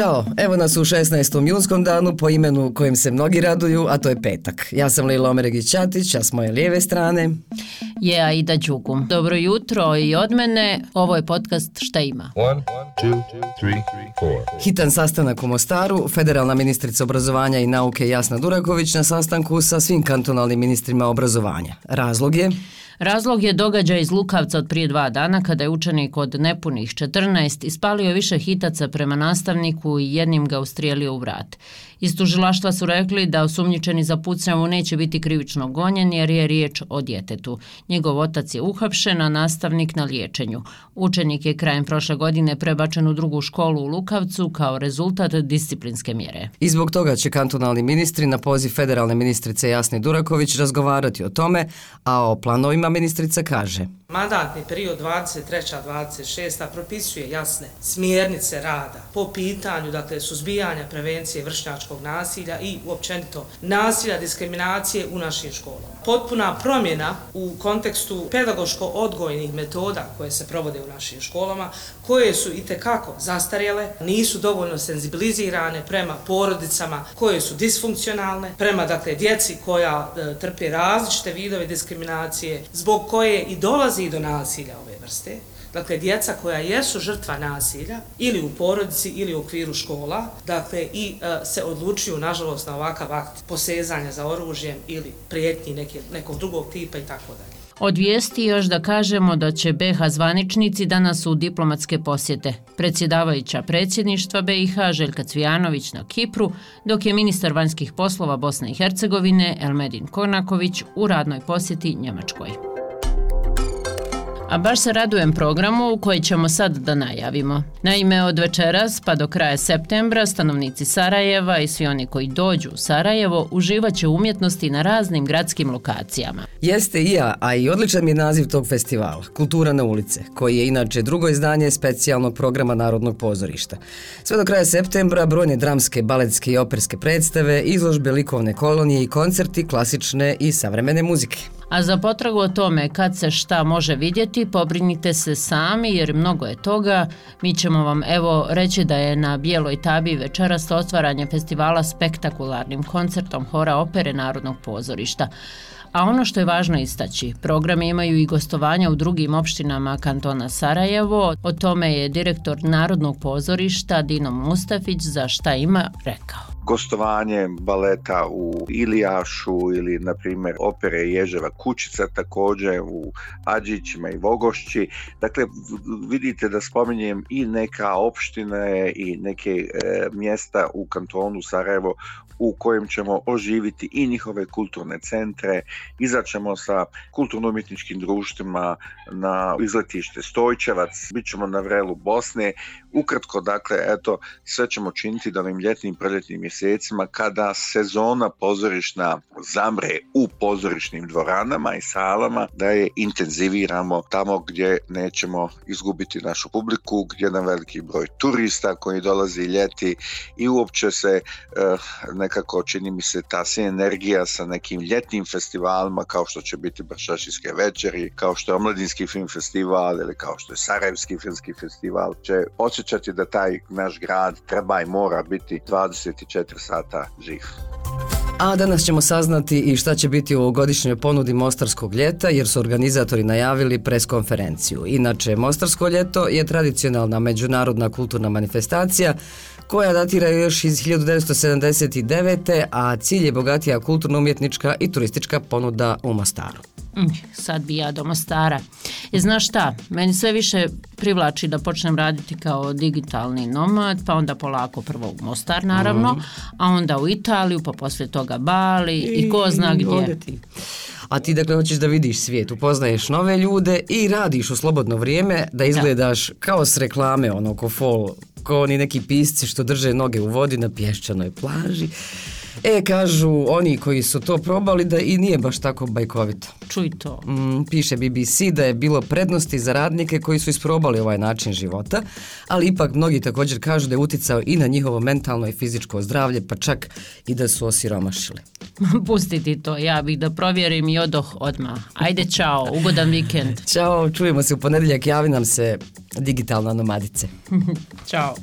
Ćao, evo nas u 16. junskom danu po imenu kojem se mnogi raduju, a to je petak. Ja sam Lila Omeregić-Ćatić, a s moje lijeve strane... Je Aida Đugu. Dobro jutro i od mene, ovo je podcast Šta ima? One, two, three, Hitan sastanak u Mostaru, federalna ministrica obrazovanja i nauke Jasna Duraković na sastanku sa svim kantonalnim ministrima obrazovanja. Razlog je... Razlog je događaj iz Lukavca od prije dva dana kada je učenik od nepunih 14 ispalio više hitaca prema nastavniku i jednim ga ustrijelio u vrat. Iz tužilaštva su rekli da osumnjičeni za pucnjavu neće biti krivično gonjen jer je riječ o djetetu. Njegov otac je uhapšen, a nastavnik na liječenju. Učenik je krajem prošle godine prebačen u drugu školu u Lukavcu kao rezultat disciplinske mjere. I zbog toga će kantonalni ministri na poziv federalne ministrice Jasne Duraković razgovarati o tome, a o planovima ministrica kaže – Mandatni period 23-26 propisuje jasne smjernice rada po pitanju dakle, suzbijanja prevencije vršnjačkog nasilja i uopćenito nasilja diskriminacije u našim školama. Potpuna promjena u kontekstu pedagoško-odgojnih metoda koje se provode u našim školama, koje su i tekako zastarjele, nisu dovoljno senzibilizirane prema porodicama koje su disfunkcionalne, prema dakle, djeci koja e, trpe različite vidove diskriminacije, zbog koje i dolazi dolazi do nasilja ove vrste, dakle djeca koja jesu žrtva nasilja ili u porodici ili u okviru škola, dakle i e, se odlučuju nažalost na ovakav akt posezanja za oružjem ili prijetnji neke, nekog drugog tipa i tako dalje. Od vijesti još da kažemo da će BH zvaničnici danas u diplomatske posjete. Predsjedavajuća predsjedništva BiH Željka Cvijanović na Kipru, dok je ministar vanjskih poslova Bosne i Hercegovine Elmedin Konaković u radnoj posjeti Njemačkoj. A baš se radujem programu koji ćemo sad da najavimo. Naime, od večeras pa do kraja septembra stanovnici Sarajeva i svi oni koji dođu u Sarajevo uživaće umjetnosti na raznim gradskim lokacijama. Jeste i ja, a i odličan je naziv tog festivala, Kultura na ulice, koji je inače drugo izdanje specijalnog programa Narodnog pozorišta. Sve do kraja septembra brojne dramske, baletske i operske predstave, izložbe likovne kolonije i koncerti klasične i savremene muzike. A za potragu o tome kad se šta može vidjeti, pobrinite se sami jer mnogo je toga. Mi ćemo vam evo reći da je na Bijeloj tabi večeras otvaranje festivala spektakularnim koncertom Hora opere Narodnog pozorišta. A ono što je važno istaći, programe imaju i gostovanja u drugim opštinama kantona Sarajevo. O tome je direktor Narodnog pozorišta Dino Mustafić za šta ima rekao gostovanje baleta u Ilijašu ili na primjer opere Ježeva kućica također u Ađićima i Vogošći. Dakle, vidite da spominjem i neka opštine i neke e, mjesta u kantonu Sarajevo u kojem ćemo oživiti i njihove kulturne centre, izaćemo sa kulturno-umjetničkim društvima na izletište Stojčevac, bit ćemo na vrelu Bosne. Ukratko, dakle, eto, sve ćemo činiti da ovim ljetnim proljetnim mjesecima kada sezona pozorišna zamre u pozorišnim dvoranama i salama, da je intenziviramo tamo gdje nećemo izgubiti našu publiku, gdje nam veliki broj turista koji dolazi ljeti i uopće se uh, nekako čini mi se ta energija sa nekim ljetnim festivalima kao što će biti Bršašijske večeri, kao što je Omladinski film festival ili kao što je Sarajevski filmski festival, će osjećati da taj naš grad treba i mora biti 24 sata živ. A danas ćemo saznati i šta će biti u godišnjoj ponudi Mostarskog ljeta, jer su organizatori najavili preskonferenciju. Inače, Mostarsko ljeto je tradicionalna međunarodna kulturna manifestacija koja datira još iz 1979. a cilj je bogatija kulturno-umjetnička i turistička ponuda u Mostaru. Mm, sad bi ja do Mostara. I znaš šta, meni sve više privlači da počnem raditi kao digitalni nomad, pa onda polako prvo u Mostar naravno, mm. a onda u Italiju, pa poslije toga Bali i, i ko zna gdje. A ti dakle hoćeš da vidiš svijet, upoznaješ nove ljude i radiš u slobodno vrijeme da izgledaš da. kao s reklame, ono ko fol, ko oni neki pisci što drže noge u vodi na pješčanoj plaži. E, kažu oni koji su to probali da i nije baš tako bajkovito. Čuj to. Mm, piše BBC da je bilo prednosti za radnike koji su isprobali ovaj način života, ali ipak mnogi također kažu da je uticao i na njihovo mentalno i fizičko zdravlje, pa čak i da su osiromašili. Pustiti to, ja bih da provjerim i odoh odmah. Ajde, čao, ugodan vikend. Ćao, čujemo se u ponedjeljak, javi nam se digitalna nomadice. Ćao.